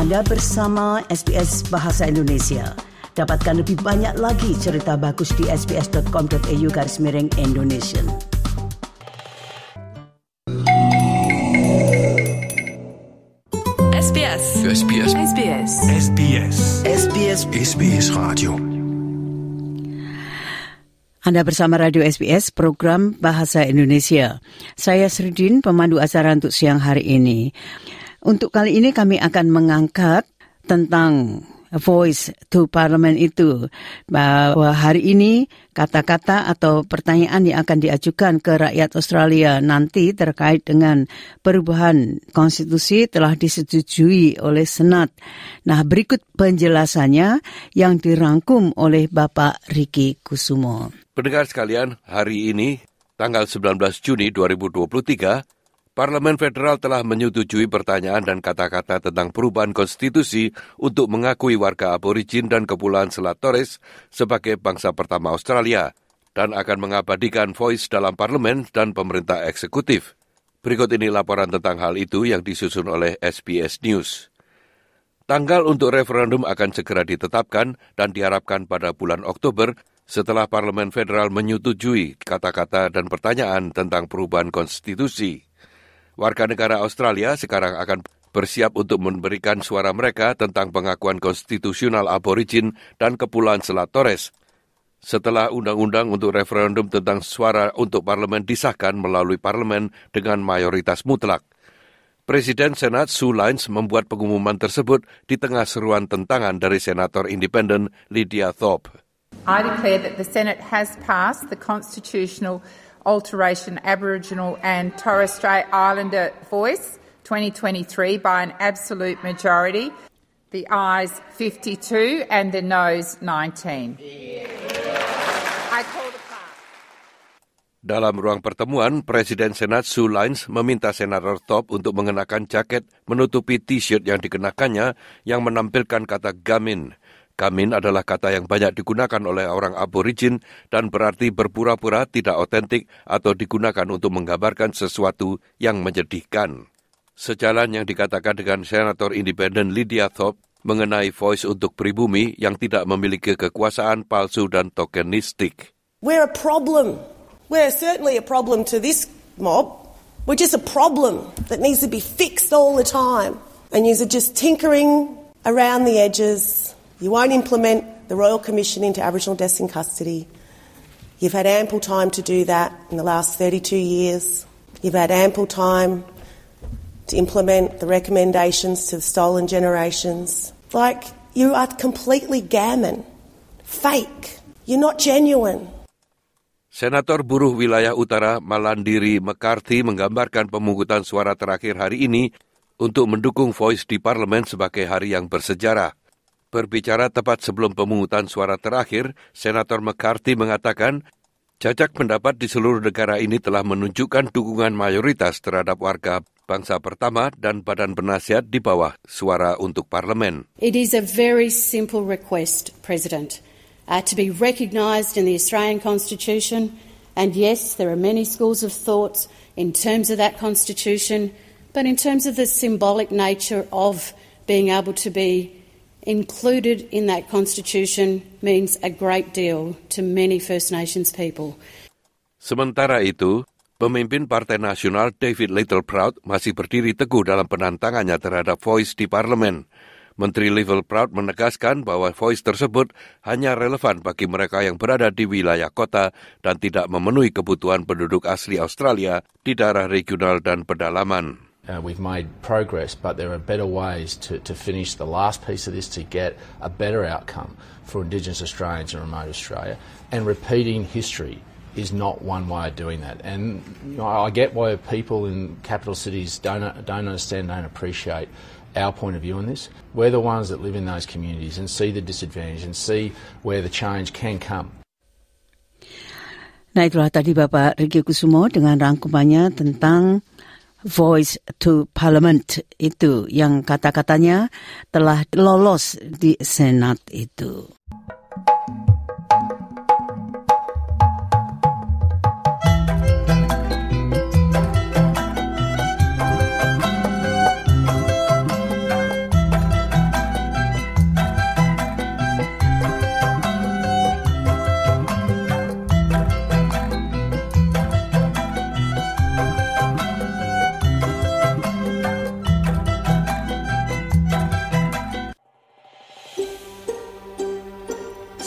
Anda bersama SBS Bahasa Indonesia. Dapatkan lebih banyak lagi cerita bagus di sbs.com.au garis miring Indonesia. SBS. SBS. SBS. SBS. SBS SBS Radio. Anda bersama Radio SBS program Bahasa Indonesia. Saya Sridin, pemandu acara untuk siang hari ini. Untuk kali ini kami akan mengangkat tentang voice to parliament itu bahwa hari ini kata-kata atau pertanyaan yang akan diajukan ke rakyat Australia nanti terkait dengan perubahan konstitusi telah disetujui oleh Senat. Nah, berikut penjelasannya yang dirangkum oleh Bapak Riki Kusumo. Pendengar sekalian, hari ini, tanggal 19 Juni 2023, Parlemen Federal telah menyetujui pertanyaan dan kata-kata tentang perubahan konstitusi untuk mengakui warga aborigin dan Kepulauan Selat Torres sebagai bangsa pertama Australia dan akan mengabadikan voice dalam parlemen dan pemerintah eksekutif. Berikut ini laporan tentang hal itu yang disusun oleh SBS News. Tanggal untuk referendum akan segera ditetapkan dan diharapkan pada bulan Oktober setelah Parlemen Federal menyetujui kata-kata dan pertanyaan tentang perubahan konstitusi. Warga negara Australia sekarang akan bersiap untuk memberikan suara mereka tentang pengakuan konstitusional aborigin dan Kepulauan Selat Torres. Setelah undang-undang untuk referendum tentang suara untuk parlemen disahkan melalui parlemen dengan mayoritas mutlak. Presiden Senat Sue Lines membuat pengumuman tersebut di tengah seruan tentangan dari Senator Independen Lydia Thorpe. I declare that the Senate has passed the constitutional alteration Aboriginal and Torres Strait Islander voice 2023 by an absolute majority. The ayes 52 and the noes 19. I call the pass. Dalam ruang pertemuan, Presiden Senat Sue Lines meminta Senator Thorpe untuk mengenakan jaket menutupi T-shirt yang dikenakannya yang menampilkan kata gamin. Gamin adalah kata yang banyak digunakan oleh orang aborigin dan berarti berpura-pura tidak otentik atau digunakan untuk menggambarkan sesuatu yang menyedihkan. Sejalan yang dikatakan dengan Senator Independen Lydia Thorpe mengenai voice untuk pribumi yang tidak memiliki kekuasaan palsu dan tokenistik. We're a problem. We're certainly a problem to this mob. We're just a problem that needs to be fixed all the time. And you're just tinkering around the edges. You won't implement the Royal Commission into Aboriginal deaths in custody. You've had ample time to do that in the last 32 years. You've had ample time to implement the recommendations to the stolen generations. Like, you are completely gammon, fake. You're not genuine. Senator Buruh Wilayah Utara Malandiri McCarthy menggambarkan pemungutan suara terakhir hari ini untuk mendukung Voice di parlemen sebagai hari yang bersejarah. Berbicara tepat sebelum pemungutan suara terakhir, Senator McCarthy mengatakan jajak pendapat di seluruh negara ini telah menunjukkan dukungan mayoritas terhadap warga bangsa pertama dan badan penasihat di bawah suara untuk parlemen. It is a very simple request, President, uh, to be recognised in the Australian Constitution. And yes, there are many schools of thought in terms of that Constitution, but in terms of the symbolic nature of being able to be included in that Constitution means a great deal to many First Nations people. Sementara itu, pemimpin Partai Nasional David Littleproud masih berdiri teguh dalam penantangannya terhadap Voice di parlemen. Menteri Littleproud menegaskan bahwa Voice tersebut hanya relevan bagi mereka yang berada di wilayah kota dan tidak memenuhi kebutuhan penduduk asli Australia di daerah regional dan pedalaman. Uh, we've made progress, but there are better ways to, to finish the last piece of this to get a better outcome for Indigenous Australians in remote Australia. And repeating history is not one way of doing that. And you know, I get why people in capital cities don't, don't understand, don't appreciate our point of view on this. We're the ones that live in those communities and see the disadvantage and see where the change can come. Nah itulah tadi Bapak Riki Kusumo dengan rangkumannya tentang Voice to Parliament itu yang kata-katanya telah lolos di Senat itu.